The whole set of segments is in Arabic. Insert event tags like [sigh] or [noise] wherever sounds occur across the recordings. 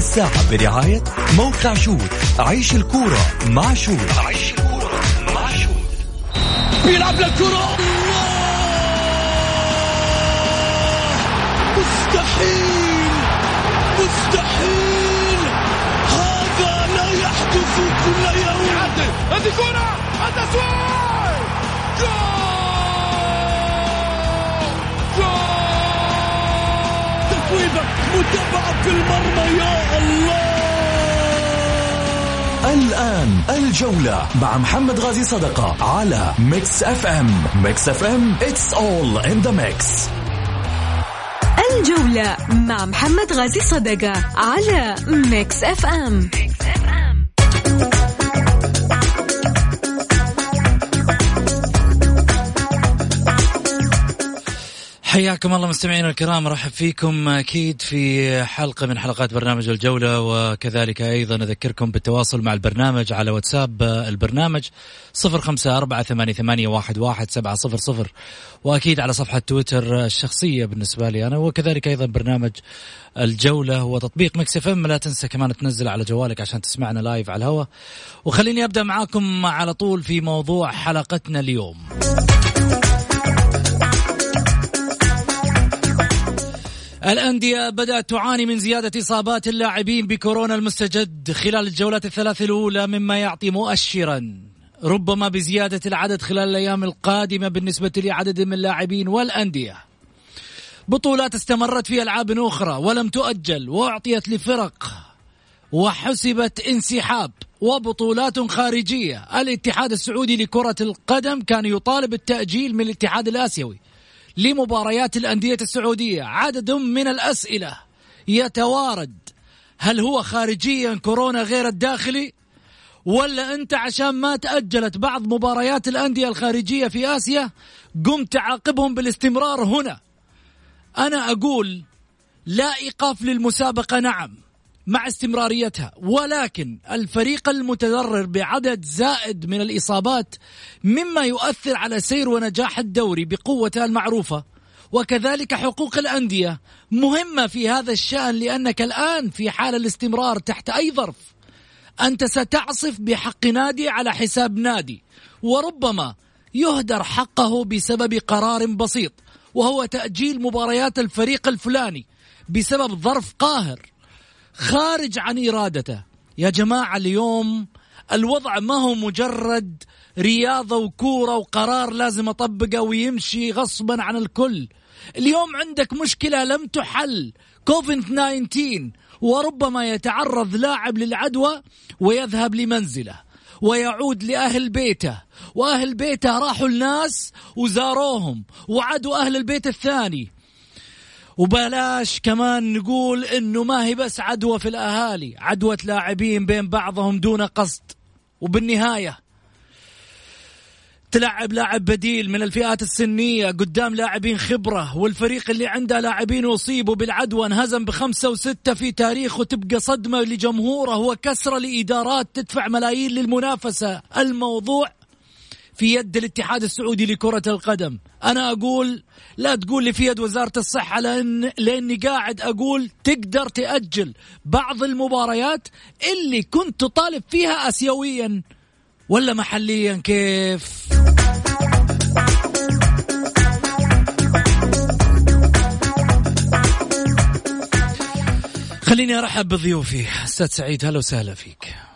الساعة برعاية موقع شوت عيش الكورة مع شوت عيش الكورة مع شوت بيلعب للكرة مستحيل! مستحيل! هذا لا يحدث كل يوم. هذه كرة! التسويق جول! متابعة في المرمى يا الله! الآن الجولة مع محمد غازي صدقة على Mix F M Mix FM it's all in the mix. الجولة مع محمد غازي صدقة على Mix FM حياكم الله مستمعينا الكرام رحب فيكم أكيد في حلقة من حلقات برنامج الجولة وكذلك أيضا أذكركم بالتواصل مع البرنامج على واتساب البرنامج صفر خمسة أربعة ثمانية, ثمانية واحد, واحد سبعة صفر صفر وأكيد على صفحة تويتر الشخصية بالنسبة لي أنا وكذلك أيضا برنامج الجولة وتطبيق Mix FM لا تنسى كمان تنزل على جوالك عشان تسمعنا live على الهواء. وخليني أبدأ معاكم على طول في موضوع حلقتنا اليوم. الأندية بدأت تعاني من زيادة إصابات اللاعبين بكورونا المستجد خلال الجولات الثلاث الأولى مما يعطي مؤشرا. ربما بزيادة العدد خلال الأيام القادمة بالنسبة لعدد من اللاعبين والأندية. بطولات استمرت في ألعاب أخرى ولم تؤجل وأعطيت لفرق وحسبت انسحاب وبطولات خارجية. الاتحاد السعودي لكرة القدم كان يطالب التأجيل من الاتحاد الآسيوي. لمباريات الأندية السعودية. عدد من الأسئلة يتوارد هل هو خارجيا كورونا غير الداخلي ولا أنت عشان ما تأجلت بعض مباريات الأندية الخارجية في آسيا قمت تعاقبهم بالاستمرار هنا. أنا أقول لا إيقاف للمسابقة نعم. مع استمراريتها. ولكن الفريق المتضرر بعدد زائد من الإصابات مما يؤثر على سير ونجاح الدوري بقوته المعروفة. وكذلك حقوق الأندية مهمة في هذا الشأن لأنك الآن في حال الاستمرار تحت أي ظرف. أنت ستعصف بحق نادي على حساب نادي وربما يهدر حقه بسبب قرار بسيط وهو تأجيل مباريات الفريق الفلاني بسبب ظرف قاهر. خارج عن إرادته. يا جماعة اليوم الوضع ما هو مجرد رياضة وكورة وقرار لازم أطبقه ويمشي غصبا عن الكل. اليوم عندك مشكلة لم تحل. كوفيد 19 وربما يتعرض لاعب للعدوى ويذهب لمنزله ويعود لأهل بيته. وأهل بيته راحوا الناس وزاروهم وعدوا أهل البيت الثاني. وبلاش كمان نقول إنه ما هي بس عدوى في الأهالي عدوى لاعبين بين بعضهم دون قصد. وبالنهاية تلعب لاعب بديل من الفئات السنية قدام لاعبين خبرة والفريق اللي عنده لاعبين أصيبوا بالعدوى انهزم بخمسة وستة في تاريخه تبقى صدمة لجمهوره وكسرة لإدارات تدفع ملايين للمنافسة. الموضوع في يد الاتحاد السعودي لكرة القدم. أنا أقول لا تقول لي في يد وزارة الصحة لأن لأني قاعد أقول تقدر تأجل بعض المباريات اللي كنت تطالب فيها آسيويا. ولا محليا؟ كيف؟ خليني أرحب بضيوفي. أستاذ سعيد هلا وسهلا فيك.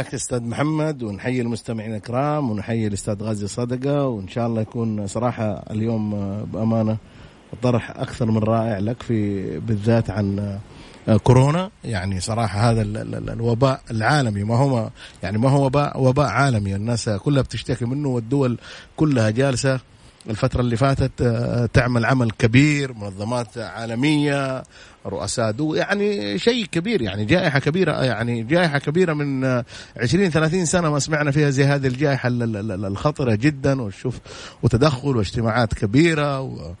حياك أستاذ محمد ونحيي المستمعين الكرام ونحيي الأستاذ غازي صدقة وإن شاء الله يكون صراحة اليوم بأمانة طرح أكثر من رائع لك في بالذات عن كورونا. يعني صراحة هذا الوباء العالمي ما هو يعني ما هو وباء وباء عالمي. الناس كلها بتشتكي منه والدول كلها جالسة الفترة اللي فاتت تعمل عمل كبير منظمات عالمية رؤساء دول يعني شيء كبير يعني جائحة كبيرة يعني جائحة كبيرة من 20 30 سنة ما سمعنا فيها زي هذه الجائحة الخطرة جدا. وشوف وتدخل واجتماعات كبيرة و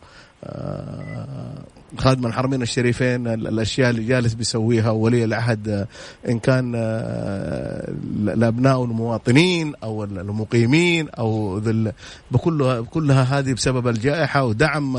خادم الحرمين الشريفين الأشياء اللي جالس بيسويها ولي العهد إن كان الابناء المواطنين أو المقيمين أو ذل بكلها كلها هذه بسبب الجائحة ودعم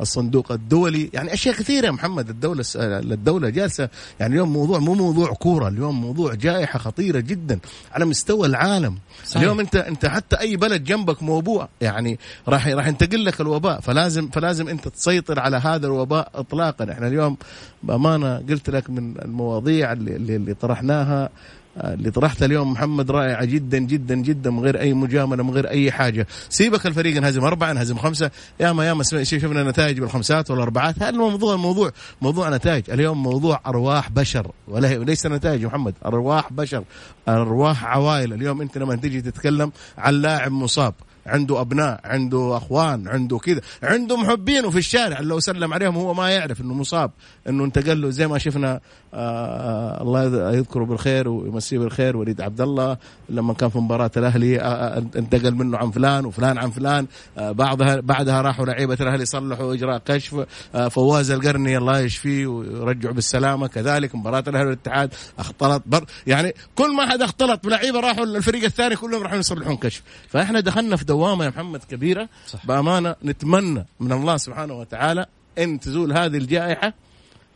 الصندوق الدولي. يعني أشياء كثيرة يا محمد الدولة الدولة جالسة يعني اليوم موضوع مو موضوع كورة اليوم موضوع جائحة خطيرة جدا على مستوى العالم. صحيح. اليوم انت أنت حتى أي بلد جنبك موبوء يعني راح راح ينتقل لك الوباء فلازم فلازم أنت تسيطر على هذا الوباء. اطلاقا. إحنا اليوم بأمانة قلت لك من المواضيع اللي, اللي, طرحناها اللي طرحتها اليوم محمد رائعه جدا جدا جدا من غير أي مجاملة من غير أي حاجة. سيبك الفريق انهزم أربعة انهزم خمسة. يا ما يا ما شفنا نتائج بالخمسات والأربعات. هذا الموضوع الموضوع موضوع نتائج. اليوم موضوع أرواح بشر. وليس نتائج محمد. أرواح بشر. أرواح عوائل. اليوم أنت لما تيجي تتكلم عن لاعب مصاب. عنده أبناء عنده أخوان عنده كذا عنده محبينه في الشارع. لو سلم عليهم هو ما يعرف إنه مصاب إنه انتقل له زي ما شفنا آه, آه، الله يذكره بالخير ويمسيه بالخير. وليد عبد الله لما كان في مباراة الأهلي آه, آه، انتقل منه عن فلان وفلان عن فلان. آه بعدها بعدها راحوا لعيبة الأهلي صلحوا إجراء كشف. آه فواز القرني الله يشفيه ويرجعه بالسلامة. كذلك مباراة الأهلي والاتحاد أختلط بر يعني كل ما حد اختلط بلعيبة راحوا الفريق الثاني كلهم راحوا يصلحون كشف. فإحنا دخلنا في دوامة يا محمد كبيرة. صح. بأمانة نتمنى من الله سبحانه وتعالى أن تزول هذه الجائحة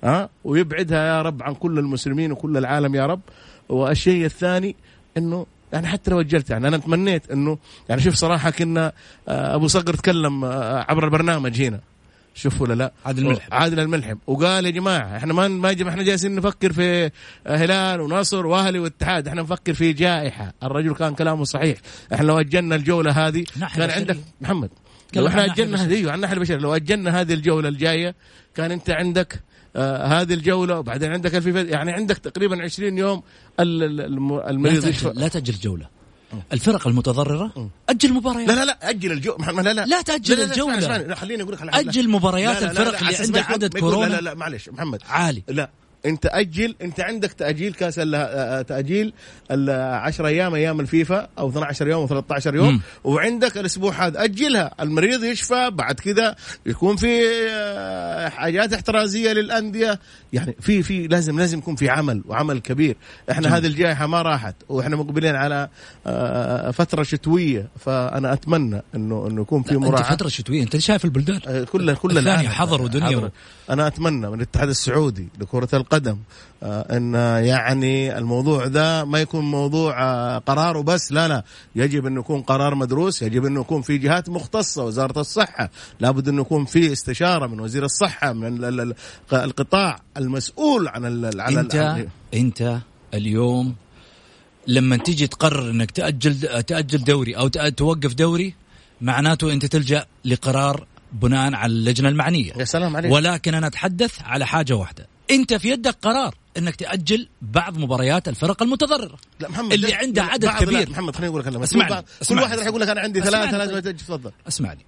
ها ويبعدها يا رب عن كل المسلمين وكل العالم يا رب. والشيء الثاني إنه يعني حتى لو أجلت يعني أنا تمنيت إنه يعني شوف صراحة كنا آه، أبو صقر تكلم آه، عبر البرنامج هنا. شوف ولا لا؟ عادل الملحم. عادل الملحم. وقال يا جماعة إحنا ما ما إحنا جالسين نفكر في هلال ونصر وأهلي واتحاد. إحنا نفكر في جائحة. الرجل كان كلامه صحيح. إحنا لو أجلنا الجولة هذه كان عندك محمد لو إحنا أجلنا هذه عن الناحيه البشرية. لو أجلنا هذه الجولة الجاية كان أنت عندك آه هذه الجولة وبعدين عندك الفيفا يعني عندك تقريبا 20 يوم المريض لا تأجل, لا تأجل جولة. الفرق المتضررة؟ أجل مباريات. لا لا لا أجل الجو لا لا. لا تأجل لا لا الجولة. لا, خليني أقول لك أجل مباريات الفرق اللي عندها عدد كورونا. لا لا لا معلش محمد. عالي. لا. انت أجل انت عندك تأجيل كاس آه، آه، تأجيل ال 10 أيام أيام الفيفا أو 12 يوم أو 13 يوم م. وعندك الأسبوع هذا أجلها. المريض يشفى بعد كذا يكون في آه، حاجات احترازية للأندية. يعني في في لازم لازم يكون في عمل وعمل كبير. إحنا م. هذه الجائحة ما راحت وإحنا مقبلين على فترة شتوية. فأنا أتمنى إنه إنه يكون في مراعاة. فترة شتوية أنت شايف البلدان. كل كل الثانية حضر ودنيا أنا أتمنى من الاتحاد السعودي لكرة القدم القدم. آه، إن يعني الموضوع ده ما يكون موضوع آه، قرار وبس. لا لا. يجب انه يكون قرار مدروس. يجب انه يكون في جهات مختصة وزارة الصحة. لابد انه يكون في استشارة من وزير الصحة من القطاع المسؤول عن عن انت أنت اليوم لما تيجي تقرر إنك تأجل تأجل دوري أو توقف دوري معناته أنت تلجأ لقرار بناء على اللجنة المعنية. يا سلام عليك. ولكن أنا أتحدث على حاجة واحدة. انت في يدك قرار انك تأجل بعض مباريات الفرق المتضررة. لا محمد اللي عنده عدد كبير. محمد خليني أقول لك اسمعني كل واحد راح يقول لك أنا عندي ثلاثة لازم تفضل. اسمعني.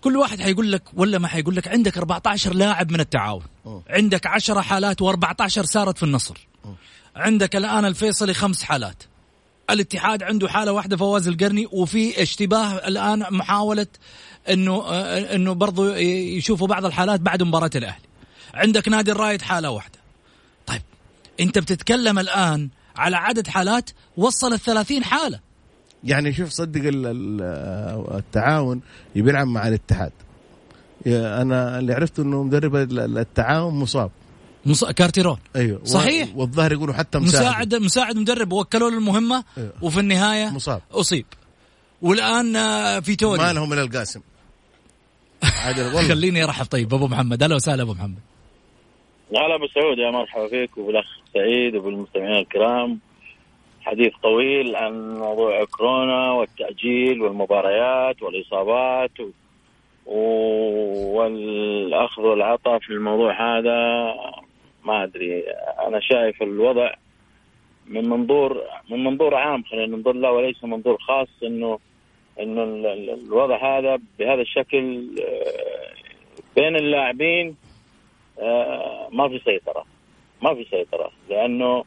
كل واحد حيقول لك ولا ما حيقول لك عندك 14 لاعب من التعاون. أوه. عندك 10 حالات و14 صارت في النصر. أوه. عندك الآن الفيصلي خمس حالات. الاتحاد عنده حالة واحدة فواز القرني وفي اشتباه الآن محاولة إنه إنه برضه يشوفوا بعض الحالات بعد مباراة الأهلي. عندك نادي الرايد حالة واحدة. طيب أنت بتتكلم الآن على عدد حالات وصل الثلاثين حالة. يعني شوف صدق التعاون يبيلعب مع الاتحاد. أنا اللي عرفته إنه مدرب التعاون مصاب. مص... كارتيرون. أيوه صحيح. والظاهر يقولوا حتى مساعد. مساعد, مساعد مدرب وكلوا له المهمة أيوه. وفي النهاية مصاب. أصيب. والآن آه، في توني. ما لهم من القاسم [laughs] خليني أرحب. طيب أبو محمد. أهلا وسهلا أبو محمد. هلا أبو سعود يا مرحبا فيك وبالاخ سعيد وبالمستمعين الكرام. حديث طويل عن موضوع كورونا والتأجيل والمباريات والإصابات و... والأخذ والعطاء في الموضوع هذا ما أدري. أنا شايف الوضع من منظور من منظور عام خلينا ننظر له وليس منظور خاص انه إنه الوضع هذا بهذا الشكل آه، بين اللاعبين ما في سيطرة. ما في سيطرة. لأنه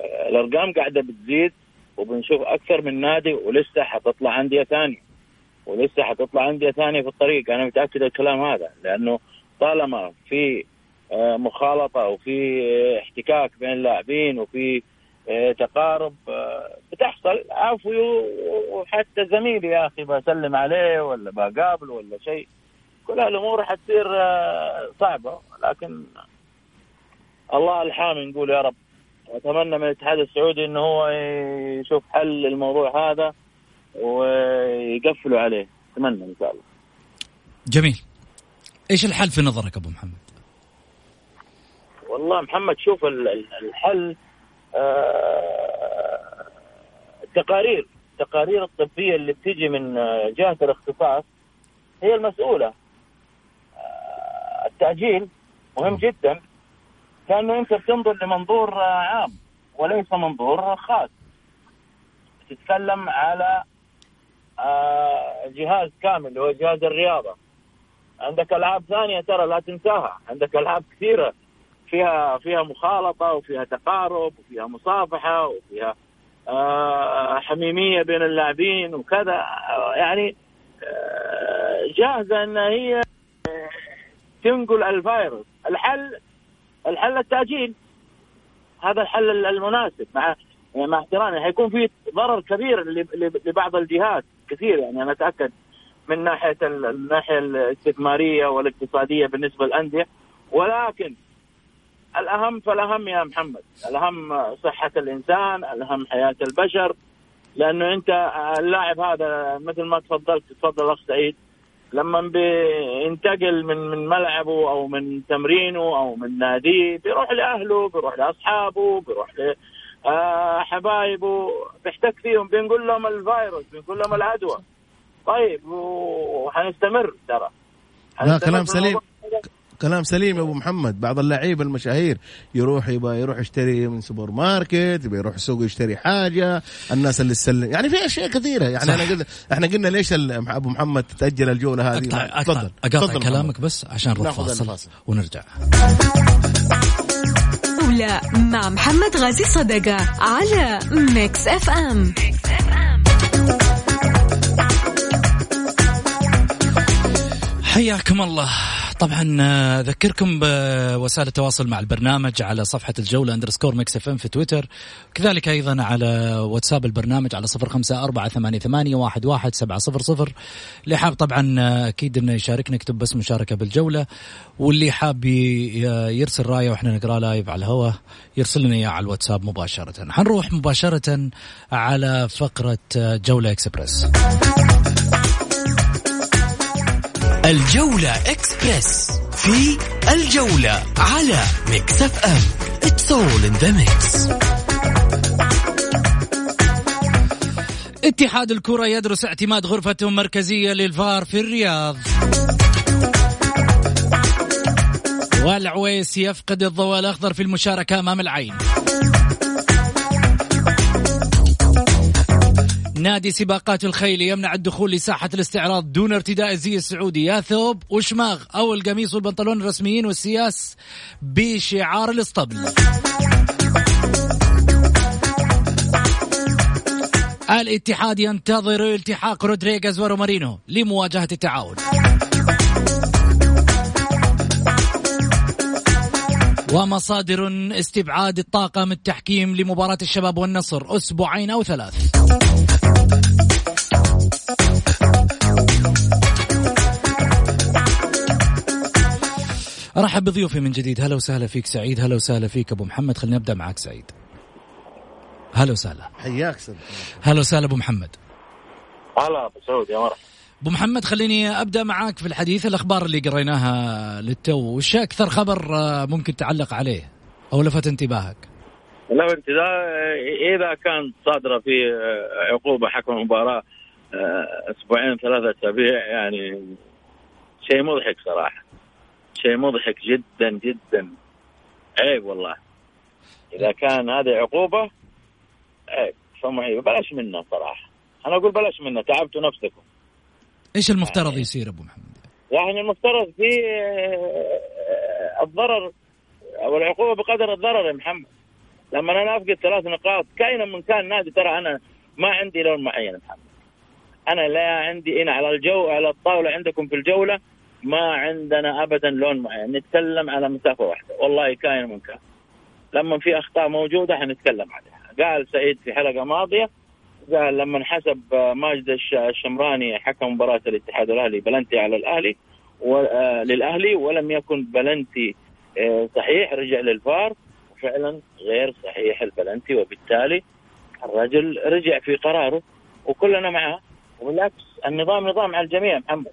آه، الأرقام قاعدة بتزيد وبنشوف أكثر من نادي ولسه حتطلع أندية ثانية. ولسه حتطلع أندية ثانية في الطريق. أنا متأكد الكلام هذا. لأنه طالما في آه، مخالطة وفي احتكاك بين اللاعبين وفي آه، تقارب آه، بتحصل. عفوي وحتى زميلي يا أخي بسلم عليه ولا بقابله ولا شيء. كل هالأمور حتصير صعبة. لكن الله الحامي نقول يا رب أتمنى من الاتحاد السعودي إنه هو يشوف حل للموضوع هذا ويقفلوا عليه. أتمنى إن شاء الله. جميل. إيش الحل في نظرك أبو محمد؟ والله محمد شوف الحل آه، التقارير. التقارير الطبية اللي بتيجي من جهة الاختصاص هي المسؤولة. آه، التأجيل مهم جدا كأنه أنت بتنظر لمنظور عام وليس منظور خاص. تتكلم على آه، جهاز كامل اللي هو جهاز الرياضة. عندك ألعاب ثانية ترى لا تنساها. عندك ألعاب كثيرة فيها فيها مخالطة وفيها تقارب وفيها مصافحة وفيها آه حميمية بين اللاعبين وكذا. يعني آه جاهزة إن هي تنقل الفيروس. الحل الحل التأجيل. هذا الحل المناسب مع مع احترامي. حيكون في ضرر كبير لبعض الجهات كثير يعني أنا أتأكد من ناحية الناحيه الاستثمارية والاقتصادية بالنسبة للأندية. ولكن الأهم فالأهم يا محمد الأهم صحة الإنسان الأهم حياة البشر. لأنه أنت اللاعب هذا مثل ما تفضلت تفضل أخ سعيد. لما بينتقل من من ملعبه أو من تمرينه أو من ناديه بيروح لأهله بيروح لأصحابه بيروح لحبايبه بيحتك فيهم بنقول لهم الفيروس بنقول لهم العدوى. طيب وحنستمر ترى. لا كلام سليم. كلام سليم يا أبو محمد. بعض اللعيبة المشاهير يروح يبغى يروح يشتري من سوبر ماركت يبغى يروح السوق يشتري حاجة. الناس اللي تسلم. يعني في أشياء كثيرة. يعني صح. انا قلنا إحنا قلنا ليش أبو محمد تأجل الجولة هذه؟ أقطع تفضل. اقاطع كلامك محمد. بس عشان نروح فاصل, فاصل ونرجع. الجولة مع محمد غازي صدقة على Mix FM, Mix FM. حياكم الله. طبعا آه، أذكركم بوسائل التواصل مع البرنامج على صفحة الجولة underscore Mix FM في تويتر. كذلك أيضا على واتساب البرنامج على صفر خمسة أربعة ثمانية, ثمانية واحد, واحد سبعة صفر صفر. اللي حاب طبعا آه، أكيد إنه يشاركنا يكتب بس مشاركة بالجولة. واللي حاب يرسل رأيه وإحنا نقرأ live على الهواء يرسل لنا إياه على الواتساب مباشرة. حنروح مباشرة على فقرة آه، جولة اكسبرس الجولة إكسبرس في الجولة على Mix FM. It's all in the mix. اتحاد الكرة يدرس اعتماد غرفة مركزية للفار في الرياض. والعويس يفقد الضوء الأخضر في المشاركة أمام العين. نادي سباقات الخيل يمنع الدخول لساحة الاستعراض دون ارتداء الزي السعودي. يا ثوب وشماغ أو القميص والبنطلون الرسميين والسياس بشعار الاسطبل. الاتحاد ينتظر التحاق رودريغاز ورومارينو لمواجهة التعاون. ومصادر استبعاد الطاقم التحكيم لمباراة الشباب والنصر أسبوعين أو ثلاث. أرحب بضيوفي من جديد. هلا وسهلا فيك سعيد. هلا وسهلا فيك أبو محمد. خلينا نبدأ معك سعيد. هلا وسهلا. حياك سيد هلا وسهلا أبو محمد. هلا أبو سعود يا مرحبا. أبو محمد خليني أبدأ معاك في الحديث الأخبار اللي قريناها للتو. وش أكثر خبر آه، ممكن تعلق عليه أو لفت انتباهك؟ لفت إذا كانت صادرة في آه، عقوبة حكم المباراة آه، أسبوعين ثلاثة أسابيع يعني شيء مضحك صراحة. شيء مضحك جدا جدا. عيب والله. إذا كان هذه عقوبة عيب. فمعيب بلاش منها صراحة. أنا أقول بلاش منها تعبتوا نفسكم. إيش المفترض يعني يصير أبو محمد؟ يعني المفترض في آه، الضرر أو العقوبة بقدر الضرر يا محمد. لما أنا افقد ثلاث نقاط كائنا من كان نادي ترى أنا ما عندي لون معين محمد أنا لا عندي هنا على الجو على الطاولة عندكم في الجولة ما عندنا ابدا لون معين. نتكلم على مسافة واحدة. والله كائن من كان. لما في أخطاء موجودة حنتكلم عليها. قال سعيد في حلقة ماضية قال لما انحسب ماجد الشمراني حكم مباراة الاتحاد الأهلي بلنتي على الأهلي للأهلي ولم يكن بلنتي صحيح رجع للفار. وفعلا غير صحيح البلنتي وبالتالي الرجل رجع في قراره وكلنا معه وبالعكس النظام نظام على الجميع محمد.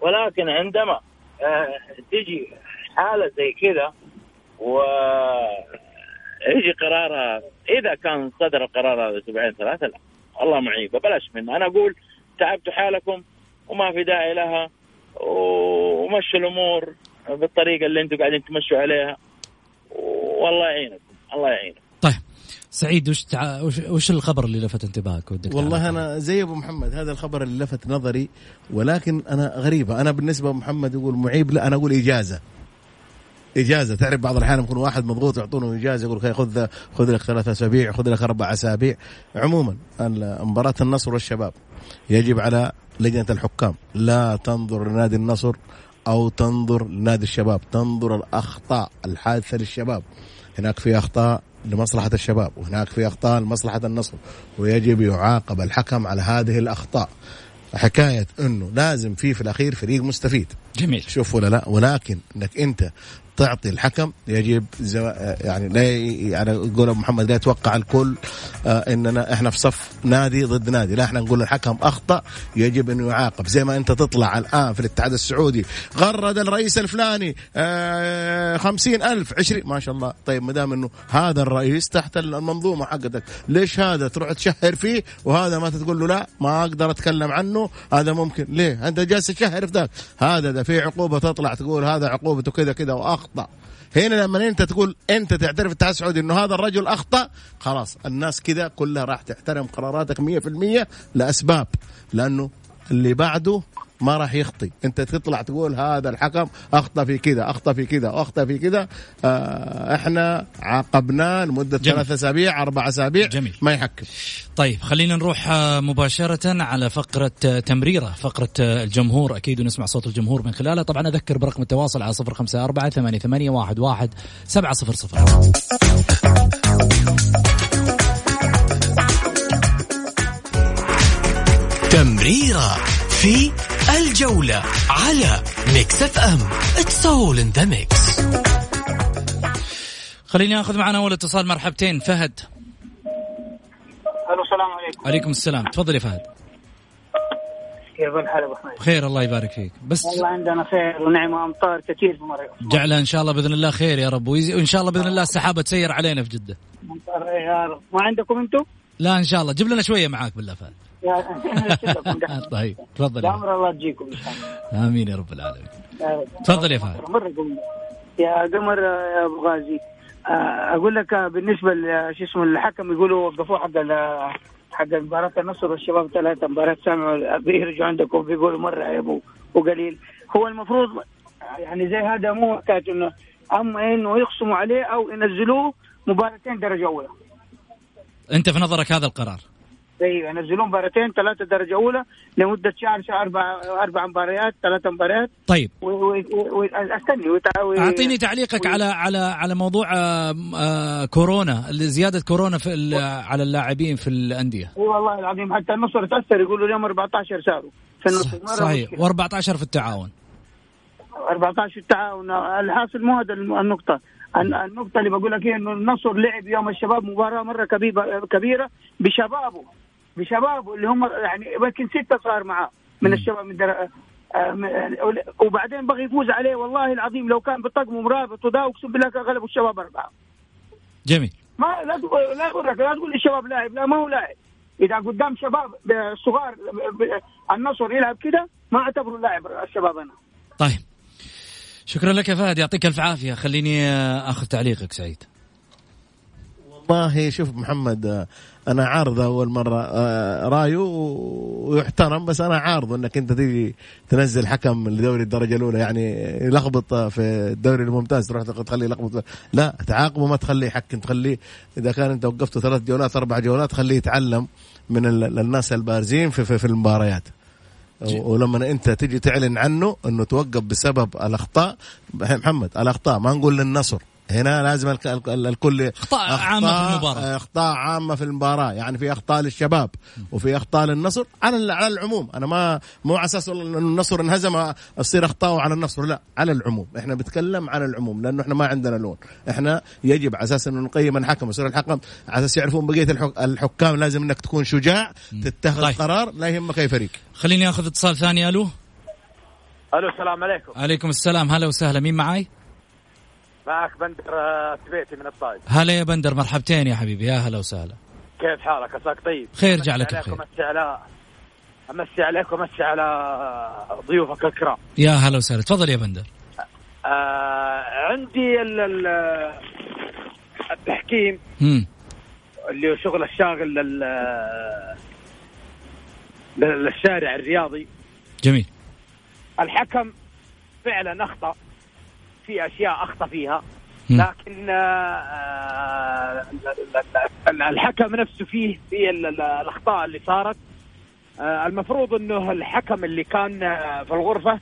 ولكن عندما آه تجي حالة زي كذا و يجي إذا كان صدر القرار هذا أسبوعين ثلاثة لا. الله معيبه بلاش منه. أنا أقول تعبتوا حالكم وما في داعي لها ومشوا الأمور بالطريقة اللي أنتم قاعدين تمشوا عليها. والله يعينكم الله يعينكم طيب. سعيد وش تع... وش, وش الخبر اللي لفت انتباهك؟ ودك والله أنا زي أبو محمد هذا الخبر اللي لفت نظري ولكن أنا غريبة. أنا بالنسبة محمد يقول معيب لا أنا أقول إجازة. إجازة. تعرف بعض الأحيان يكون واحد مضغوط يعطونه إجازة يقول خذ خذ لك ثلاث أسابيع خذ لك أربع أسابيع. عموما مباراة النصر والشباب يجب على لجنة الحكام. لا تنظر لنادي النصر أو تنظر لنادي الشباب تنظر الأخطاء الحادثة للشباب. هناك في أخطاء لمصلحة الشباب وهناك في أخطاء لمصلحة النصر ويجب يعاقب الحكم على هذه الأخطاء. حكاية أنه لازم في في الأخير فريق مستفيد. جميل. شوف ولا لا ولكن أنك أنت تعطي الحكم. يجب زو... يعني لا يعني يقول ابو محمد لا يتوقع الكل آه إننا إحنا في صف نادي ضد نادي. لا إحنا نقول الحكم أخطأ يجب انه يعاقب. زي ما أنت تطلع الآن في الاتحاد السعودي غرد الرئيس الفلاني آه خمسين ألف عشرين ما شاء الله. طيب ما دام إنه هذا الرئيس تحت المنظومة حقتك ليش هذا تروح تشهر فيه وهذا ما تقول له لا ما أقدر أتكلم عنه هذا ممكن. ليه؟ أنت جالس تشهر في ذاك. هذا ده في عقوبة تطلع تقول هذا عقوبته كذا كذا وأخطأ. أخطأ. هنا لما أنت تقول أنت تعترف الاتحاد السعودي إنه هذا الرجل أخطأ خلاص الناس كذا كلها راح تحترم قراراتك 100% لأسباب. لأنه اللي بعده ما راح يخطي. انت تطلع تقول هذا الحكم أخطأ في كذا أخطأ في كذا أخطأ في كذا. آه إحنا عاقبناه لمدة ثلاث أسابيع أربع أسابيع جميل. ما يحكم. طيب خلينا نروح مباشرة على فقرة تمريرة. فقرة الجمهور أكيد ونسمع صوت الجمهور من خلالها. طبعا أذكر برقم التواصل على صفر خمسة أربعة ثمانية, ثمانية واحد, واحد سبعة صفر صفر. تمريرة في الجولة على Mix FM it's all in the mix خليني آخذ معنا أول اتصال. مرحبتين. فهد. ألو السلام عليكم. عليكم السلام. تفضل يا فهد. كيف الحال أبو حميد؟ خير الله يبارك فيك. بس والله عندنا خير ونعمة امطار كثير في مرة. جعلها إن شاء الله بإذن الله خير يا رب. وإن شاء الله بإذن الله السحابة تسير علينا في جدة. أمطار يا رب. ما عندكم أنتم؟ لا إن شاء الله. جيب لنا شوية معاك بالله فهد. طيب تفضل يا الله تجيكم إن شاء الله. آمين يا رب العالمين. تفضل يا فهد. يا قمر يا أبو غازي أقول لك بالنسبة شو اسمه الحكم يقولوا وقفوه حق حق مباراة النصر والشباب ثلاثة مباريات سامعوا بيرجعوا عندكم بيقولوا مرة يا أبو وقليل. هو المفروض يعني زي هذا مو حكاية إنه أما إنه يخصموا عليه أو ينزلوه مباراتين درجة أولى. أنت في نظرك هذا القرار؟ أيوه ينزلون مباراتين ثلاثة درجة أولى لمدة شهر شهر أربع أربع مباريات ثلاث مباريات. طيب. أستني أعطيني تعليقك على على على موضوع آه آه كورونا زيادة كورونا في على اللاعبين في الأندية. إي والله العظيم حتى النصر تأثر يقولوا اليوم 14 صاروا. في النصر صحيح. و14 في التعاون 14 في التعاون. الحاصل مو هذا النقطة. النقطة اللي بقول لك إنه النصر لعب يوم الشباب مباراة مرة كبيرة كبيرة بشبابه. بشبابه اللي هم يعني يمكن ستة صار معاه من الشباب من در... وبعدين بغى يفوز عليه والله العظيم لو كان بطقم مرابط وده اقسم بالله كان غلبوا الشباب أربعة. جميل. ما لا تقول لا أقول لك لا تقول الشباب لاعب لا ما هو لاعب. إذا قدام شباب صغار النصر يلعب كده ما أعتبره لاعب الشباب أنا. طيب. شكرا لك يا فهد يعطيك ألف عافية خليني آخذ تعليقك سعيد. والله شوف محمد أنا عارض أول مرة رايه ويحترم بس أنا عارض إنك أنت تيجي تنزل حكم لدوري الدرجة الأولى. يعني يلخبط في الدوري الممتاز تروح تخليه يلخبط. لا تعاقبه ما تخليه يحكم تخليه إذا كان أنت وقفته ثلاث جولات أربع جولات خليه يتعلم من الناس البارزين في, في, في المباريات. ولما أنت تجي تعلن عنه إنه توقف بسبب الأخطاء محمد الأخطاء ما نقول للنصر. هنا لازم الكل أخطاء عامة في المباراة. أخطاء عامة في المباراة. يعني في أخطاء للشباب وفي أخطاء للنصر على على العموم. أنا ما مو على أساس إنه النصر انهزم تصير أخطاء على النصر لا على العموم. إحنا بنتكلم على العموم لأنه إحنا ما عندنا لون. إحنا يجب على أساس إنه نقيم الحكم يصير الحكم على أساس يعرفون بقية الحكام لازم إنك تكون شجاع تتخذ طيب. قرار لا يهمك أي فريق. خليني آخذ اتصال ثاني. ألو؟ ألو السلام عليكم. عليكم السلام. هلا وسهلا. مين معاي؟ معك بندر آه، سبيتي من الطائف هلا يا بندر مرحبتين يا حبيبي. يا هلا وسهلا. كيف حالك؟ عساك طيب؟ خير جعلك بخير. امسي على أمسي عليك وأمسي على ضيوفك الكرام. يا هلا وسهلا. تفضل يا بندر. آه عندي ال ال التحكيم مم. اللي هو شغل الشاغل لل للشارع الرياضي. جميل. الحكم فعلا أخطأ. في أشياء أخطأ فيها. لكن آه، الحكم نفسه فيه في الأخطاء اللي صارت. آه، المفروض إنه الحكم اللي كان آه، في الغرفة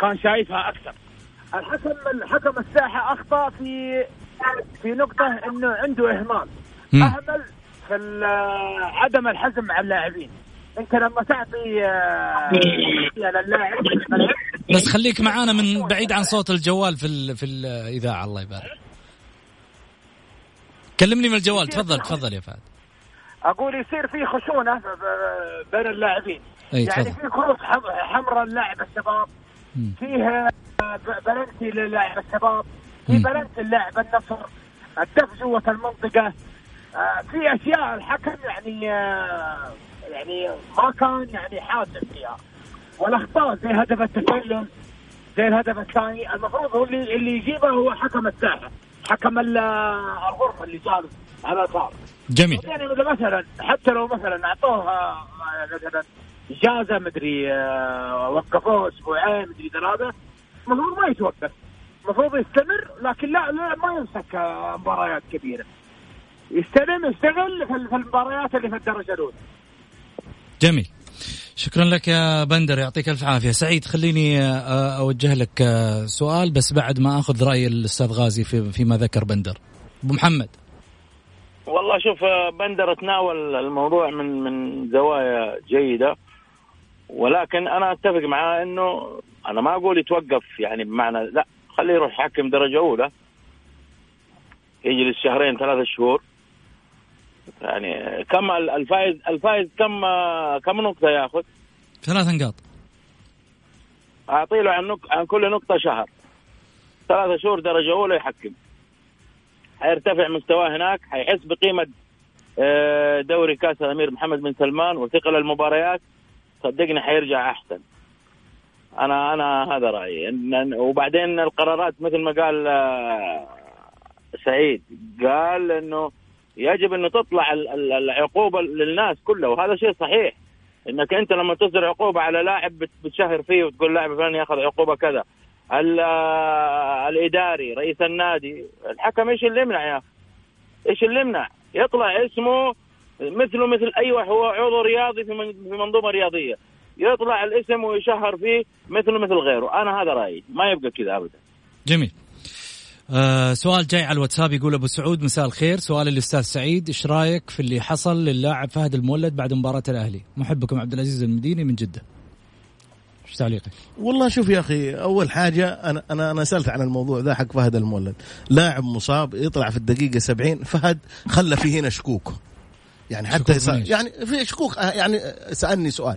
كان شايفها أكثر. الحكم الحكم الساحة أخطأ في في نقطة إنه عنده إهمال. أهمل في عدم الحزم على اللاعبين. أنت لما تعطي للاعب بس خليك معانا من بعيد عن صوت الجوال في ال في الإذاعة الله يبارك. كلمني من الجوال تفضل تفضل يا فهد. أقول يصير في خشونة بين اللاعبين. أي يعني في كروت حمراء للاعب الشباب فيه بلنتي للاعب الشباب في بلنتي للاعب النصر الدف جوة المنطقة. آه، في أشياء الحكم يعني آه، يعني ما كان يعني حاسم فيها. والأخطاء زي هدف التسلل زي الهدف الثاني. المفروض هو اللي اللي يجيبه هو حكم الساحة حكم الغرفة اللي جالس على الفار جميل. يعني مثلا حتى لو مثلا اعطوها مثلا إجازة مدري آه، وقفوه أسبوعين مدري ثلاثة المفروض ما يتوقف. المفروض يستمر لكن لا, لا ما يمسك آه، مباريات كبيرة. يستلم يشتغل في المباريات اللي في الدرجة الأولى. جميل. شكرا لك يا بندر يعطيك ألف عافية. سعيد خليني آه، أوجه لك آه، سؤال بس بعد ما أخذ رأي الأستاذ غازي في فيما ذكر بندر. أبو محمد. والله شوف آه، بندر تناول الموضوع من من زوايا جيدة. ولكن أنا أتفق معاه إنه أنا ما أقول يتوقف يعني بمعنى لا خليه يروح يحكم درجة أولى. يجلس شهرين ثلاثة شهور. يعني كم الفائز الفائز كم كم نقطة ياخذ؟ ثلاث نقاط. اعطي له عن, نق... عن كل نقطة شهر. ثلاثة شهور درجة أولى يحكم. حيرتفع مستواه هناك حيحس بقيمة آه، دوري كأس الأمير محمد بن سلمان وثقل المباريات. صدقني حيرجع أحسن. أنا أنا هذا رأيي. وبعدين القرارات مثل ما قال آه، سعيد قال إنه يجب انه تطلع العقوبة للناس كلها وهذا شيء صحيح. إنك أنت لما تصدر عقوبة على لاعب بتشهر فيه وتقول لاعب فلان ياخذ عقوبة كذا. الإداري رئيس النادي الحكم إيش اللي يمنع يا أخي؟ إيش اللي يمنع؟ يطلع اسمه مثله مثل أي واحد هو عضو رياضي في منظومة رياضية. يطلع الاسم ويشهر فيه مثله مثل غيره. أنا هذا رأيي ما يبقى كذا ابدا. جميل. آه سؤال جاي على الواتساب يقول أبو سعود مساء الخير. سؤال الاستاذ سعيد إيش رأيك في اللي حصل للاعب فهد المولد بعد مباراة الأهلي؟ محبكم عبد العزيز المديني من جدة. إيش تعليقك؟ والله شوف يا أخي أول حاجة أنا أنا أنا سألت عن الموضوع ذا حق فهد المولد. لاعب مصاب يطلع في الدقيقة 70 فهد خلى في هنا شكوك. يعني حتى يسأل يعني في شكوك آه، يعني سألني سؤال.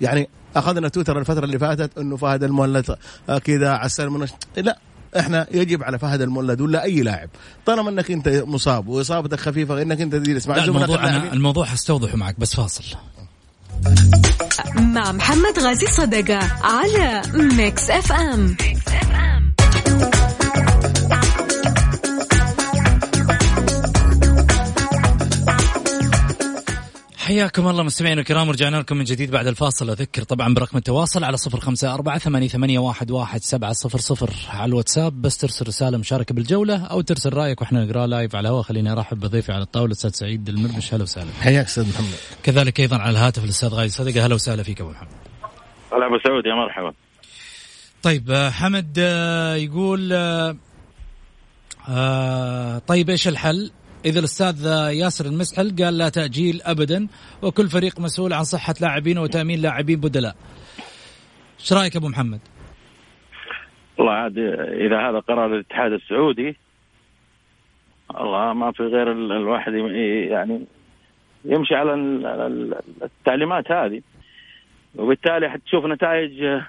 يعني أخذنا تويتر الفترة اللي فاتت إنه فهد المولد آه، كذا عسل من لا إحنا يجب على فهد المولد ولا أي لاعب. طالما إنك أنت مصاب وإصابتك خفيفة انك أنت تجلس مع الموضوع أنا الموضوع حستوضحه معك بس فاصل. مع محمد غازي صدقة على ميكس أف أم, حياكم الله مستمعينا الكرام ورجعنا لكم من جديد بعد الفاصل. أذكر طبعا برقم التواصل على صفر خمسة أربعة ثمانية, ثمانية واحد, واحد سبعة صفر صفر. على الواتساب بس ترسل رسالة مشاركة بالجولة أو ترسل رأيك وإحنا نقرأ لايف على الهواء. خليني أرحب بضيفي على الطاولة الأستاذ سعيد المرمش. هلا وسهلا. حياك أستاذ محمد. كذلك أيضا على الهاتف الأستاذ غاي صدقة هلا وسهلا فيك أبو محمد. هلا أبو سعود يا مرحبا. طيب آه، حمد آه، يقول آه، طيب إيش الحل؟ إذا الأستاذ ياسر المسحل قال لا تأجيل ابدا وكل فريق مسؤول عن صحة لاعبين وتأمين لاعبين بدلاء. إيش رأيك أبو محمد؟ والله عاد إذا هذا قرار الاتحاد السعودي الله ما في غير الواحد يعني يمشي على التعليمات هذه وبالتالي حتشوف نتائج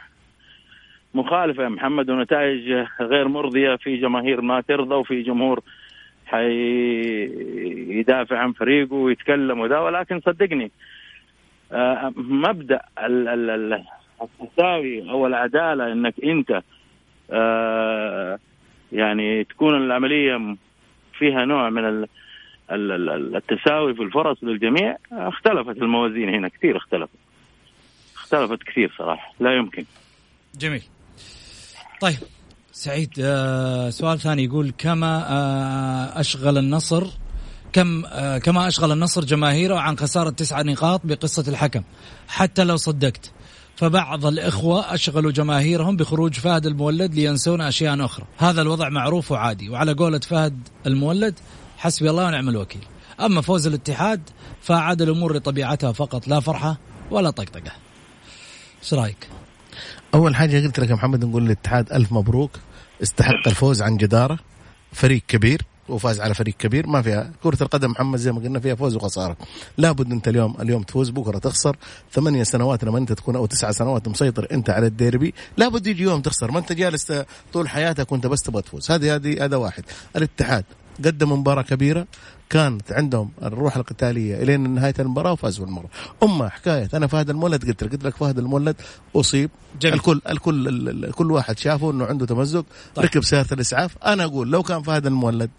مخالفة يا محمد ونتائج غير مرضية في جماهير ما ترضى وفي جمهور حيدافع عن فريقه ويتكلم وذا ولكن صدقني آه، مبدأ التساوي أو العدالة أنك أنت آه، يعني تكون العملية فيها نوع من التساوي في الفرص للجميع اختلفت الموازين هنا كثير اختلفت. اختلفت كثير صراحة لا يمكن. جميل. طيب سعيد آه سؤال ثاني يقول كما آه أشغل النصر كم آه كما أشغل النصر جماهيره عن خسارة تسعة نقاط بقصة الحكم حتى لو صدقت. فبعض الإخوة أشغلوا جماهيرهم بخروج فهد المولد لينسون أشياء أخرى. هذا الوضع معروف وعادي وعلى قولة فهد المولد حسبي الله ونعم الوكيل. أما فوز الاتحاد فعاد الأمور لطبيعتها فقط لا فرحة ولا طقطقة. إيش رأيك؟ أول حاجة قلت لك يا محمد نقول للاتحاد ألف مبروك. استحق الفوز عن جدارة. فريق كبير وفاز على فريق كبير. ما فيها كرة القدم محمد زي ما قلنا فيها فوز وخسارة. لابد أنت اليوم اليوم تفوز بكرة تخسر. ثمانية سنوات لما أنت تكون أو تسعة سنوات مسيطر أنت على الديربي. لابد يجي يوم تخسر. ما أنت جالس طول حياتك وأنت بس تبغى تفوز. هذه هذه هذا واحد. الاتحاد قدم مباراة كبيرة كانت عندهم الروح القتالية إلين نهاية المباراة وفازوا بالمباراه. أما حكاية أنا فهد المولد قلت لك قلت لك فهد المولد أصيب جميل. الكل الكل كل واحد شافه إنه عنده تمزق طيب. ركب سيارة الإسعاف أنا أقول لو كان فهد المولد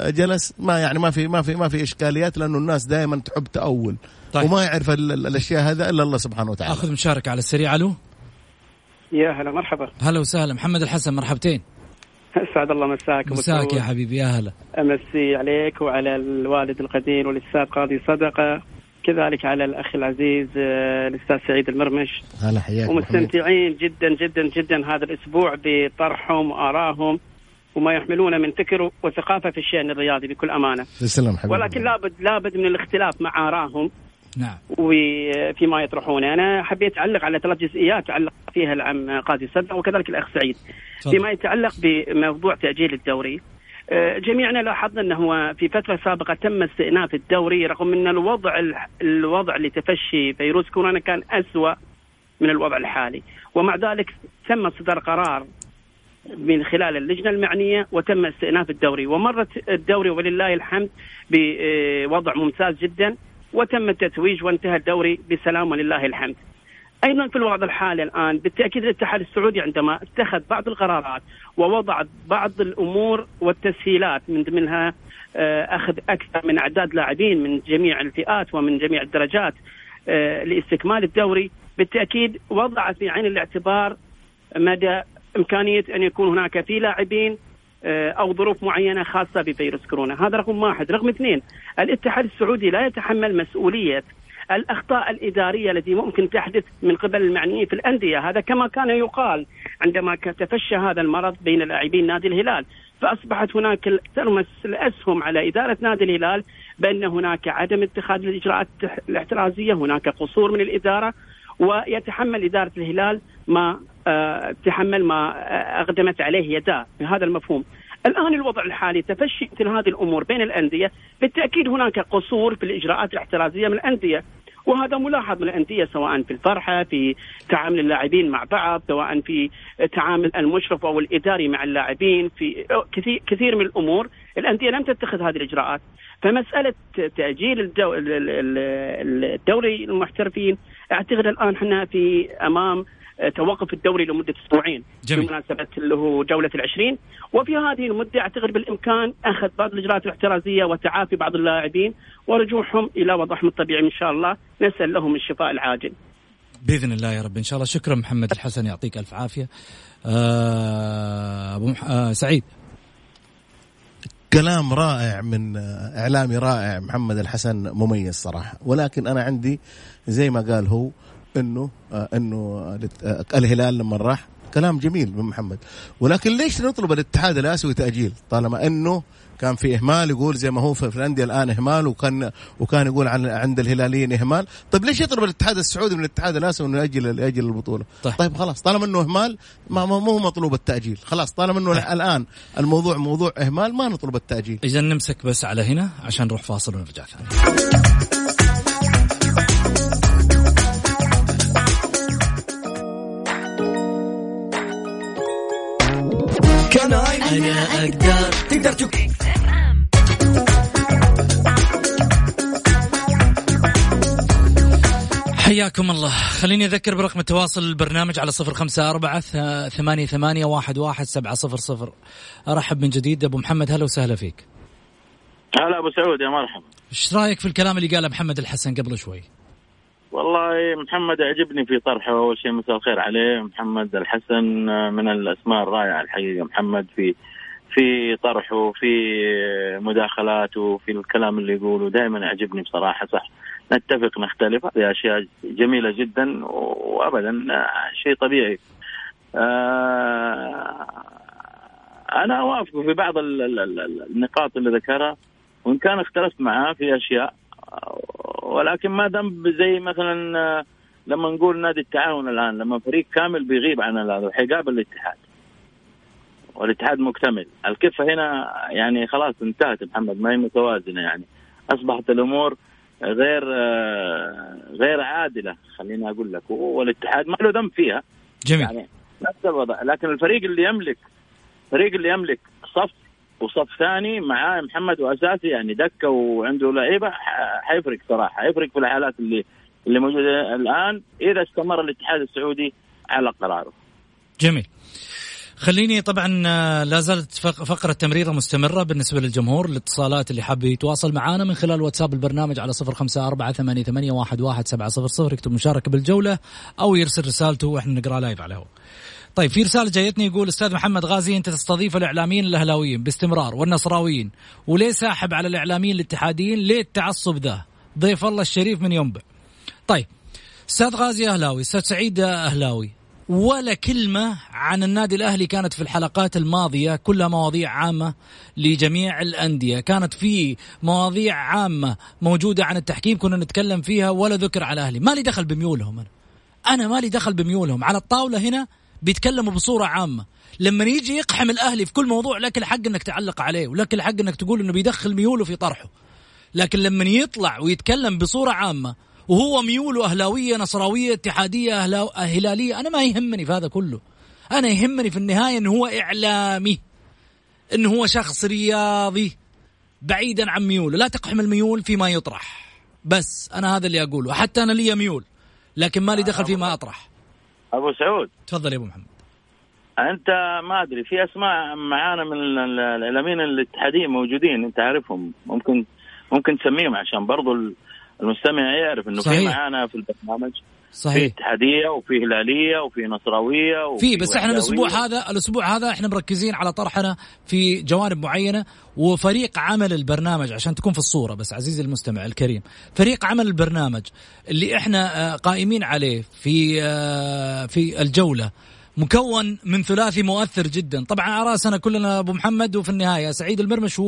جلس ما يعني ما في ما في ما في إشكاليات لأنه الناس دائما تحب تأول طيب. وما يعرف الأشياء هذا إلا الله سبحانه وتعالى. أخذ مشاركة على السريع ألو يا هلا مرحبا هلا وسهلا محمد الحسن مرحبتين [laughs] اسعد الله مساك مساك يا حبيبي يا هلا. أمسي عليك وعلى الوالد القدير والأستاذ قاضي صدقة. كذلك على الأخ العزيز آه، الأستاذ سعيد المرمش. هلا حياك ومستمتعين جدا جدا جدا هذا الأسبوع بطرحهم وآرائهم وما يحملون من فكر وثقافة في الشأن الرياضي بكل أمانة. تسلم حبيبي. ولكن لابد لابد من الاختلاف مع آرائهم. نعم. وفيما يطرحونه أنا حبيت اعلق على ثلاث جزئيات علق فيها العم قاضي صدق وكذلك الأخ سعيد. صدق. فيما يتعلق بموضوع تأجيل الدوري آه، جميعنا لاحظنا أنه في فترة سابقة تم استئناف الدوري رغم أن الوضع الوضع لتفشي فيروس كورونا كان أسوأ من الوضع الحالي. ومع ذلك تم صدر قرار من خلال اللجنة المعنية وتم استئناف الدوري. ومرت الدوري ولله الحمد بوضع ممتاز جدا. وتم التتويج وانتهى الدوري بسلام ولله الحمد. أيضا في الوضع الحالي الآن بالتأكيد الاتحاد السعودي عندما اتخذ بعض القرارات ووضع بعض الأمور والتسهيلات من ضمنها آه، أخذ أكثر من أعداد لاعبين من جميع الفئات ومن جميع الدرجات آه، لاستكمال الدوري بالتأكيد وضع في عين الاعتبار مدى إمكانية أن يكون هناك في لاعبين أو ظروف معينة خاصة بفيروس كورونا، هذا رقم واحد، رقم اثنين الاتحاد السعودي لا يتحمل مسؤولية الأخطاء الإدارية التي ممكن تحدث من قبل المعنيين في الأندية، هذا كما كان يقال عندما تفشى هذا المرض بين لاعبين نادي الهلال، فأصبحت هناك ترمس الأسهم على إدارة نادي الهلال بأن هناك عدم اتخاذ الإجراءات الاحترازية، هناك قصور من الإدارة ويتحمل إدارة الهلال ما آه، تحمل ما آه، أقدمت عليه يداه. بهذا المفهوم. الآن الوضع الحالي تفشي مثل هذه الأمور بين الأندية بالتأكيد هناك قصور في الإجراءات الاحترازية من الأندية وهذا ملاحظ من الأندية سواء في الفرحة في تعامل اللاعبين مع بعض سواء في تعامل المشرف أو الإداري مع اللاعبين في كثير كثير من الأمور. الأندية لم تتخذ هذه الإجراءات. فمسألة تأجيل الدوري المحترفين أعتقد الآن إحنا في أمام توقف الدوري لمدة أسبوعين جميل. بمناسبه اللي هو جولة العشرين. وفي هذه المدة أعتقد بالإمكان أخذ بعض الإجراءات الاحترازية وتعافي بعض اللاعبين ورجوعهم إلى وضعهم الطبيعي إن شاء الله. نسأل لهم الشفاء العاجل. بإذن الله يا رب. إن شاء الله. شكرا محمد الحسن. يعطيك ألف عافية. آه أبو مح... آه سعيد. كلام رائع من إعلامي رائع محمد الحسن مميز صراحة. ولكن أنا عندي زي ما قال هو إنه آه إنه آه الهلال لما راح كلام جميل من محمد. ولكن ليش نطلب الاتحاد الآسيوي تأجيل؟ طالما إنه كان في إهمال يقول زي ما هو في الانديه الآن إهمال وكان وكان يقول عن عند الهلاليين إهمال. طيب ليش يطلب الاتحاد السعودي من الاتحاد الآسيوي إنه يأجل يأجل البطولة؟ طيب, طيب خلاص طالما إنه إهمال ما مو مطلوب التأجيل. خلاص طالما إنه طيب. الآن الموضوع موضوع إهمال ما نطلب التأجيل. اذا نمسك بس على هنا عشان نروح فاصل ونرجع ثاني. كان أنا أقدر. تقدر تك... حياكم الله. خليني أذكر برقم التواصل البرنامج على صفر خمسة أربعة ثمانية ثمانية واحد واحد سبعة صفر صفر. أرحب من جديد. أبو محمد هلا وسهلا فيك. هلا أبو سعود يا مرحبا. إيش رأيك في الكلام اللي قاله محمد الحسن قبل شوي؟ والله محمد يعجبني في طرحه. أول شيء مساء الخير عليه. محمد الحسن من الأسماء الرائعة الحقيقة. محمد في في طرحه في مداخلاته في الكلام اللي يقوله. دائما يعجبني بصراحة. صح. نتفق نختلف. هذه أشياء جميلة جدا وابدا شيء طبيعي. آه، أنا اوافقه في بعض النقاط اللي ذكرها. وإن كان اختلفت معاه في أشياء ولكن ما دام زي مثلا آه، لما نقول نادي التعاون الآن لما فريق كامل بيغيب عن هذا حيقابل الاتحاد. والاتحاد مكتمل. الكفة هنا يعني خلاص انتهت محمد ما هي متوازنة يعني. أصبحت الأمور غير غير عادلة خليني أقول لك. والاتحاد ما له ذنب فيها. جميل. يعني نفس الوضع. لكن الفريق اللي يملك الفريق اللي يملك صف وصف ثاني معاه محمد وأساسي يعني دكة وعنده لعيبة حيفرق صراحة حيفرق في الحالات اللي اللي موجودة الآن إذا استمر الاتحاد السعودي على قراره. جميل. خليني طبعا آه، لا زالت فقرة تمريرة مستمرة بالنسبة للجمهور الاتصالات اللي حاب يتواصل معنا من خلال واتساب البرنامج على صفر خمسة أربعة ثمانية, ثمانية واحد, واحد سبعة صفر صفر يكتب مشاركة بالجولة أو يرسل رسالته وإحنا نقرأ لايف على هو طيب في رسالة جايتني يقول أستاذ محمد غازي أنت تستضيف الإعلاميين الأهلاويين باستمرار والنصراويين وليه ساحب على الإعلاميين الاتحاديين؟ ليه التعصب ذا؟ ضيف الله الشريف من ينبع طيب أستاذ غازي أهلاوي أستاذ سعيد أهلاوي ولا كلمة عن النادي الأهلي كانت في الحلقات الماضية كلها مواضيع عامة لجميع الأندية. كانت في مواضيع عامة موجودة عن التحكيم كنا نتكلم فيها ولا ذكر على الأهلي ما لي دخل بميولهم أنا. أنا ما لي دخل بميولهم. على الطاولة هنا بيتكلموا بصورة عامة. لما يجي يقحم الأهلي في كل موضوع لك الحق أنك تعلق عليه ولك الحق أنك تقول أنه بيدخل ميوله في طرحه. لكن لما يطلع ويتكلم بصورة عامة وهو ميوله أهلاوية نصراوية اتحادية أهلاو... هلالية أنا ما يهمني في هذا كله. أنا يهمني في النهاية أنه هو إعلامي أنه هو شخص رياضي بعيدا عن ميوله. لا تقحم الميول فيما يطرح. بس أنا هذا اللي أقوله. حتى أنا لي ميول لكن ما لي دخل فيما أطرح. أبو سعود. تفضل يا أبو محمد. أنت ما أدري في أسماء معانا من الاعلاميين الاتحاديين موجودين أنت عارفهم. ممكن ممكن تسميهم عشان برضو المستمع يعرف إنه في معانا في البرنامج. صحيح. في اتحادية وفي هلالية وفي نصراوية وفي في بس إحنا الأسبوع هذا الأسبوع هذا إحنا مركزين على طرحنا في جوانب معينة وفريق عمل البرنامج عشان تكون في الصورة بس عزيزي المستمع الكريم. فريق عمل البرنامج اللي إحنا آه، قائمين عليه في آه، في الجولة مكون من ثلاثي مؤثر جدا. طبعا راسنا كلنا أبو محمد وفي النهاية سعيد المرمش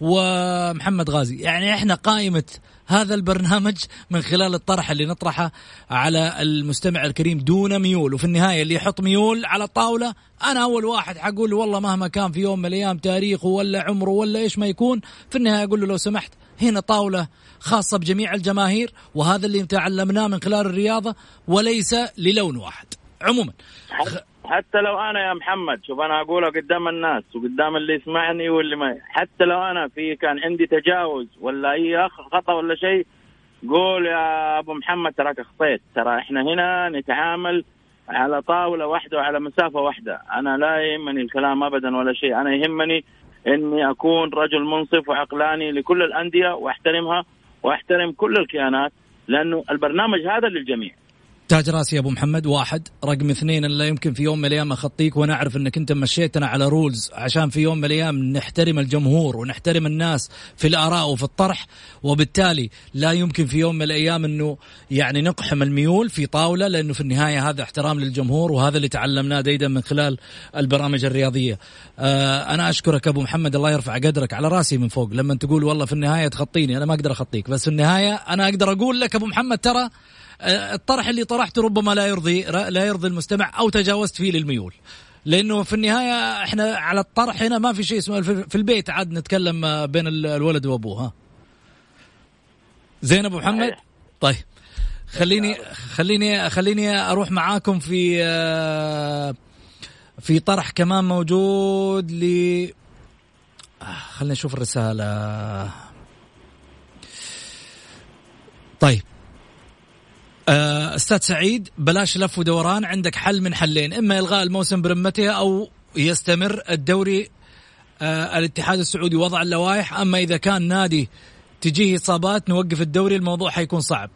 ومحمد غازي. يعني إحنا قائمة هذا البرنامج من خلال الطرح اللي نطرحه على المستمع الكريم دون ميول. وفي النهاية اللي يحط ميول على الطاولة أنا أول واحد حقول والله مهما كان في يوم من الأيام تاريخه ولا عمره ولا إيش ما يكون في النهاية أقول له لو سمحت هنا طاولة خاصة بجميع الجماهير وهذا اللي تعلمناه من خلال الرياضة وليس للون واحد. عموما. حتى لو أنا يا محمد شوف أنا اقولها قدام الناس وقدام اللي يسمعني واللي ما حتى لو أنا في كان عندي تجاوز ولا أي خطأ ولا شيء قول يا أبو محمد تراك أخطيت. ترى إحنا هنا نتعامل على طاولة واحدة وعلى مسافة واحدة. أنا لا يهمني الكلام ابدا ولا شيء. أنا يهمني إني أكون رجل منصف وعقلاني لكل الأندية وأحترمها وأحترم كل الكيانات لأنه البرنامج هذا للجميع. تاج راسي يا أبو محمد. واحد رقم اثنين لا يمكن في يوم من الأيام أخطيك وأنا اعرف إنك أنت مشيتنا على rules عشان في يوم من الأيام نحترم الجمهور ونحترم الناس في الآراء وفي الطرح وبالتالي لا يمكن في يوم من الأيام إنه يعني نقحم الميول في طاولة لأنه في النهاية هذا احترام للجمهور وهذا اللي تعلمناه ديدا من خلال البرامج الرياضية. آه أنا أشكرك أبو محمد الله يرفع قدرك على راسي من فوق. لما تقول والله في النهاية تخطيني أنا ما أقدر أخطيك. بس في النهاية أنا أقدر أقول لك أبو محمد ترى الطرح اللي طرحته ربما لا يرضي لا يرضي المستمع أو تجاوزت فيه للميول. لأنه في النهاية إحنا على الطرح هنا ما في شيء اسمه في البيت عاد نتكلم بين الولد وأبوه ها. زين أبو محمد؟ طيب. خليني خليني خليني أروح معاكم في آه، في طرح كمان موجود ل آه، خلينا نشوف الرسالة. طيب. آه، أستاذ سعيد بلاش لف ودوران عندك حل من حلين. إما إلغاء الموسم برمته أو يستمر الدوري آه الاتحاد السعودي وضع اللوائح. أما إذا كان نادي تجيه إصابات نوقف الدوري الموضوع حيكون صعب.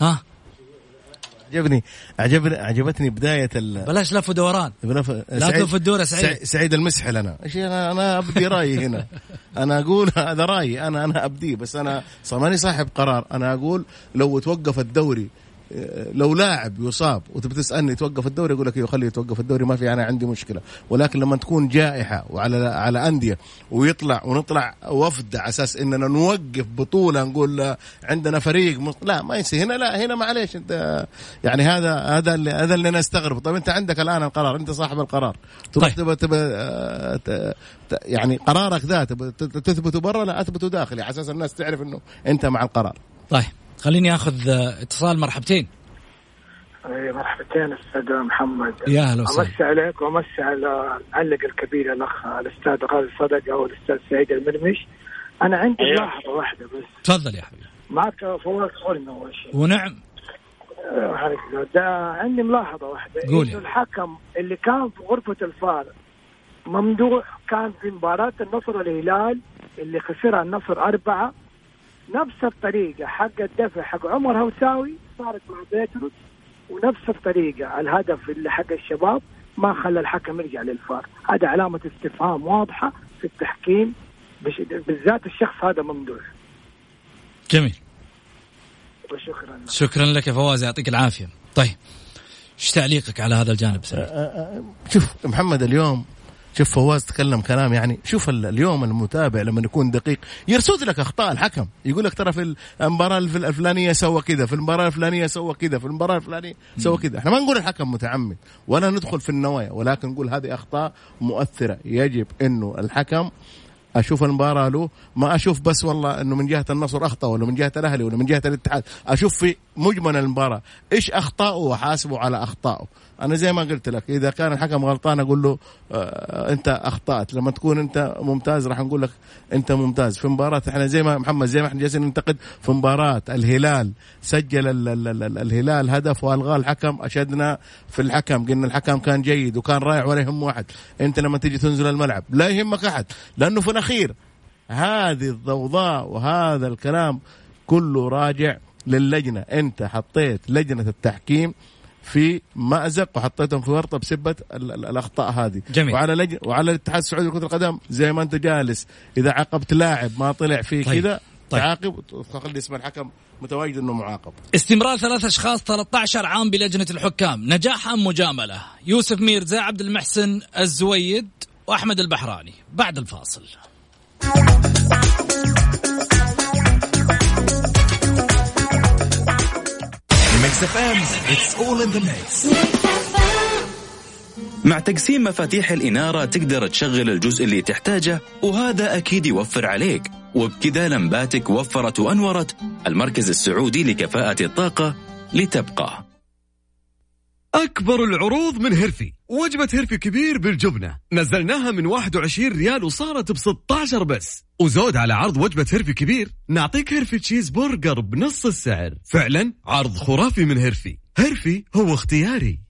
ها؟ عجبني عجبني عجبتني بداية ال بلاش لف ودوران بلف... لا تلف الدور سعيد. سعيد المسحل أنا. إيش أنا أنا أبدي رأيي هنا. أنا أقول [laughs] هذا رأيي. أنا أنا ابديه بس أنا ماني صاحب قرار. أنا أقول لو توقف الدوري لو لاعب يصاب وتبي تسالني توقف الدوري أقول لك أيوه خليه يتوقف الدوري ما في أنا عندي مشكله ولكن لما تكون جائحه وعلى على انديه ويطلع ونطلع وفد على أساس اننا نوقف بطوله نقول عندنا فريق لا ما يصير هنا لا هنا معليش انت يعني هذا هذا اللي هذا اللي أنا استغرب طيب انت عندك الان القرار انت صاحب القرار تروح طيب. تبى تبى يعني قرارك ذا تثبته برا لا اثبته داخلي على أساس الناس تعرف انه انت مع القرار طيب خليني آخذ اتصال مرحبتين. اي مرحبتين أستاذ محمد. يا أهلا وسهلا. أمسي عليك وأمسي على المعلق الكبير الأخ الأستاذ غازي صدقه والاستاذ سعيد المرمش. أنا عندي أيوه. ملاحظه واحدة بس. تفضل يا حبيبي. معك فواز خلنا أول شيء. ونعم. ده عندي ملاحظة واحدة. قول إنه الحكم اللي كان في غرفة الفار ممدوح كان في مباراة النصر الهلال اللي خسرها النصر أربعة نفس الطريقة حق الدفع حق عمر هوساوي صارت مع بيتروس ونفس الطريقة الهدف اللي حق الشباب ما خلى الحكم يرجع للفار. هذا علامة استفهام واضحة في التحكيم بالذات الشخص هذا ممدوح. جميل. وشكرا. شكرا لك يا فواز يعطيك العافية. طيب إيش تعليقك على هذا الجانب؟ سعيد؟ أه، أه، شوف محمد اليوم شوف فواز تكلم كلام يعني شوف اليوم المتابع لما يكون دقيق يرصد لك أخطاء الحكم. يقول لك ترى في المباراة الفلانية سوى كذا في المباراة الفلانية سوى كذا في المباراة الفلانية سوى كذا. إحنا ما نقول الحكم متعمد ولا ندخل في النوايا ولكن نقول هذه أخطاء مؤثرة. يجب إنه الحكم أشوف المباراة له ما أشوف بس والله إنه من جهة النصر أخطأ ولا من جهة الأهلي ولا من جهة الاتحاد. أشوف في مجمل المباراة إيش اخطائه واحاسبه على اخطائه أنا زي ما قلت لك إذا كان الحكم غلطان أقول له آه أنت أخطأت. لما تكون أنت ممتاز راح نقول لك أنت ممتاز. في مباراة إحنا زي ما محمد زي ما إحنا جالسين ننتقد في مباراة الهلال سجل ال ال ال الهلال هدف والغاه الحكم أشدنا في الحكم. قلنا الحكم كان جيد وكان رايح ولا يهم واحد. أنت لما تيجي تنزل الملعب لا يهمك أحد لأنه في الأخير هذه الضوضاء وهذا الكلام كله راجع للجنة. أنت حطيت لجنة التحكيم في مأزق وحطيتهم في ورطة بسبة الأخطاء هذه جميل. وعلى لج... وعلى الاتحاد السعودي لكرة القدم زي ما أنت جالس إذا عاقبت لاعب ما طلع فيه طيب. كذا طيب. تعاقب وتخلي اسم الحكم متواجد إنه معاقب. استمرار ثلاث أشخاص 13 عام بلجنة الحكام، نجاح أم مجاملة؟ يوسف ميرزا، عبد المحسن الزويد وأحمد البحراني، بعد الفاصل. ميكس اف ام it's all in the mix مع تقسيم مفاتيح الإنارة تقدر تشغل الجزء اللي تحتاجه وهذا أكيد يوفر عليك. وبكذا لمباتك وفرت ونورت المركز السعودي لكفاءة الطاقة لتبقى. أكبر العروض من هيرفي. وجبة هيرفي كبير بالجبنة. نزلناها من 21 ريال وصارت ب 16 بس. وزود على عرض وجبة هيرفي كبير. نعطيك هيرفي تشيز برجر بنص السعر. فعلا عرض خرافي من هيرفي. هيرفي هو اختياري.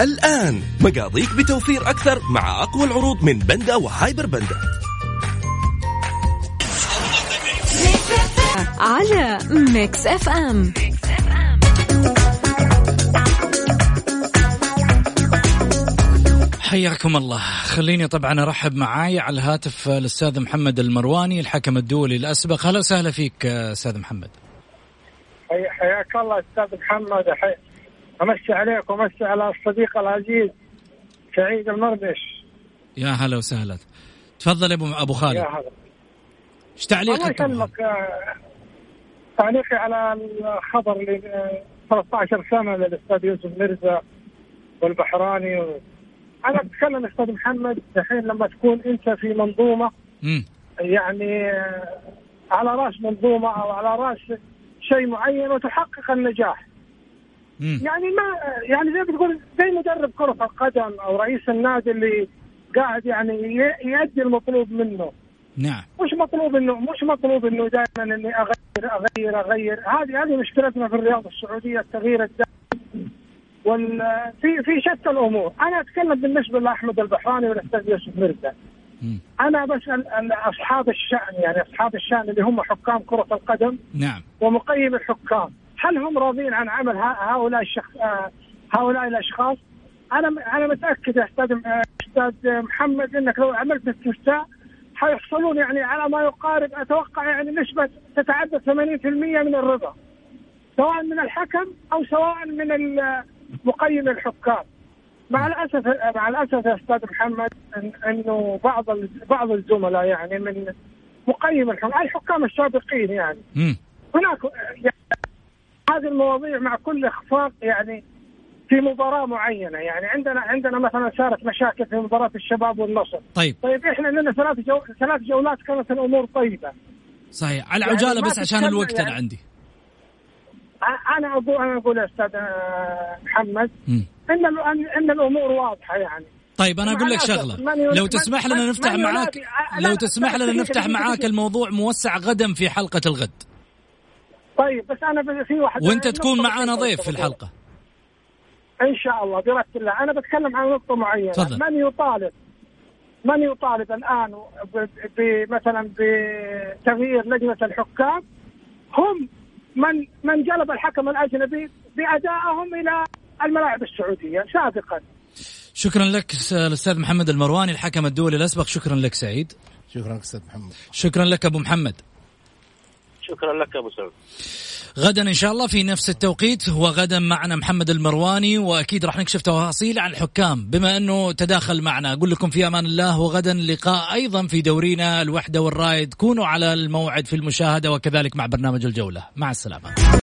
الآن مقاضيك بتوفير أكثر مع أقوى العروض من بندا وهايبر بندا. على ميكس أف أم. حياكم الله. خليني طبعا أرحب معاي على الهاتف الأستاذ محمد المرواني الحكم الدولي الأسبق. أهلا وسهلا فيك أستاذ محمد. حياك الله أستاذ محمد. حي... أمسي عليك وأمسي على الصديق العزيز سعيد المرمش. يا هلا وسهلا. تفضل ابو أبو خالد. يا هلا. إيش تعليقك الله يسلمك. آه، تعليقي على الخبر اللي 13 سنة للأستاذ يوسف مرزا والبحراني و... أنا بتكلم أستاذ محمد الحين لما تكون أنت في منظومة. يعني آه، على رأس منظومة أو على رأس شيء معين وتحقق النجاح. يعني ما يعني زي بتقول زي مدرب كرة القدم أو رئيس النادي اللي قاعد يعني يؤدي المطلوب منه. نعم. مش مطلوب إنه مش مطلوب إنه دائما إني أغير أغير أغير. هذه هذه مشكلتنا في الرياضة السعودية التغيير الدائم. في في شتى الأمور. أنا أتكلم بالنسبة لأحمد البحراني والأستاذ يوسف مرزا أنا بسال ال- أصحاب الشأن يعني أصحاب الشأن اللي هم حكام كرة القدم نعم. ومقيم الحكام. هل هم راضين عن عمل هؤلاء الشخص آه، هؤلاء الأشخاص؟ أنا أنا متأكد يا أستاذ آه، أستاذ محمد إنك لو عملت استفتاء حيحصلون يعني على ما يقارب أتوقع يعني نسبة تتعدى 80% من الرضا سواء من الحكم أو سواء من مقيم الحكام. مع الاسف مع الأسف يا أستاذ محمد إن إنه بعض بعض الزملاء يعني من مقيم الحكام الحكام السابقين يعني. مم. هناك يعني هذه المواضيع مع كل اخفاق يعني في مباراة معينة. يعني عندنا عندنا مثلا صارت مشاكل في مباراة الشباب والنصر. طيب. طيب إحنا لنا ثلاث جو... ثلاث جولات كانت الأمور طيبة. صحيح. على يعني عجاله ما بس عشان الوقت يعني. أنا عندي. أنا أقول أنا أقول أستاذ آه، محمد. إن ان الأمور واضحة يعني. طيب أنا أقول لك شغلة. لو تسمح لنا نفتح معاك أ- لو تسمح لنا نفتح معاك. الموضوع موسع غدا في حلقة الغد. طيب بس أنا في واحد وأنت تكون معنا ضيف في الحلقة. إن شاء الله برحمة الله. أنا بتكلم عن نقطة معينة. تفضل. من يطالب من يطالب الآن مثلا بتغيير لجنه الحكام؟ هم من من جلب الحكم الأجنبي بأدائهم إلى الملاعب السعودية. سابقا شكرا لك الأستاذ محمد المرواني الحكم الدولي الأسبق. شكرا لك سعيد. شكرا لك أستاذ محمد. شكرا لك أبو محمد. شكرا لك أبو سعود. غدا إن شاء الله في نفس التوقيت. وغدا معنا محمد المرواني وأكيد راح نكشف تفاصيل عن الحكام. بما أنه تداخل معنا أقول لكم في أمان الله وغدا لقاء أيضا في دورينا الوحدة والرايد كونوا على الموعد في المشاهدة وكذلك مع برنامج الجولة. مع السلامة.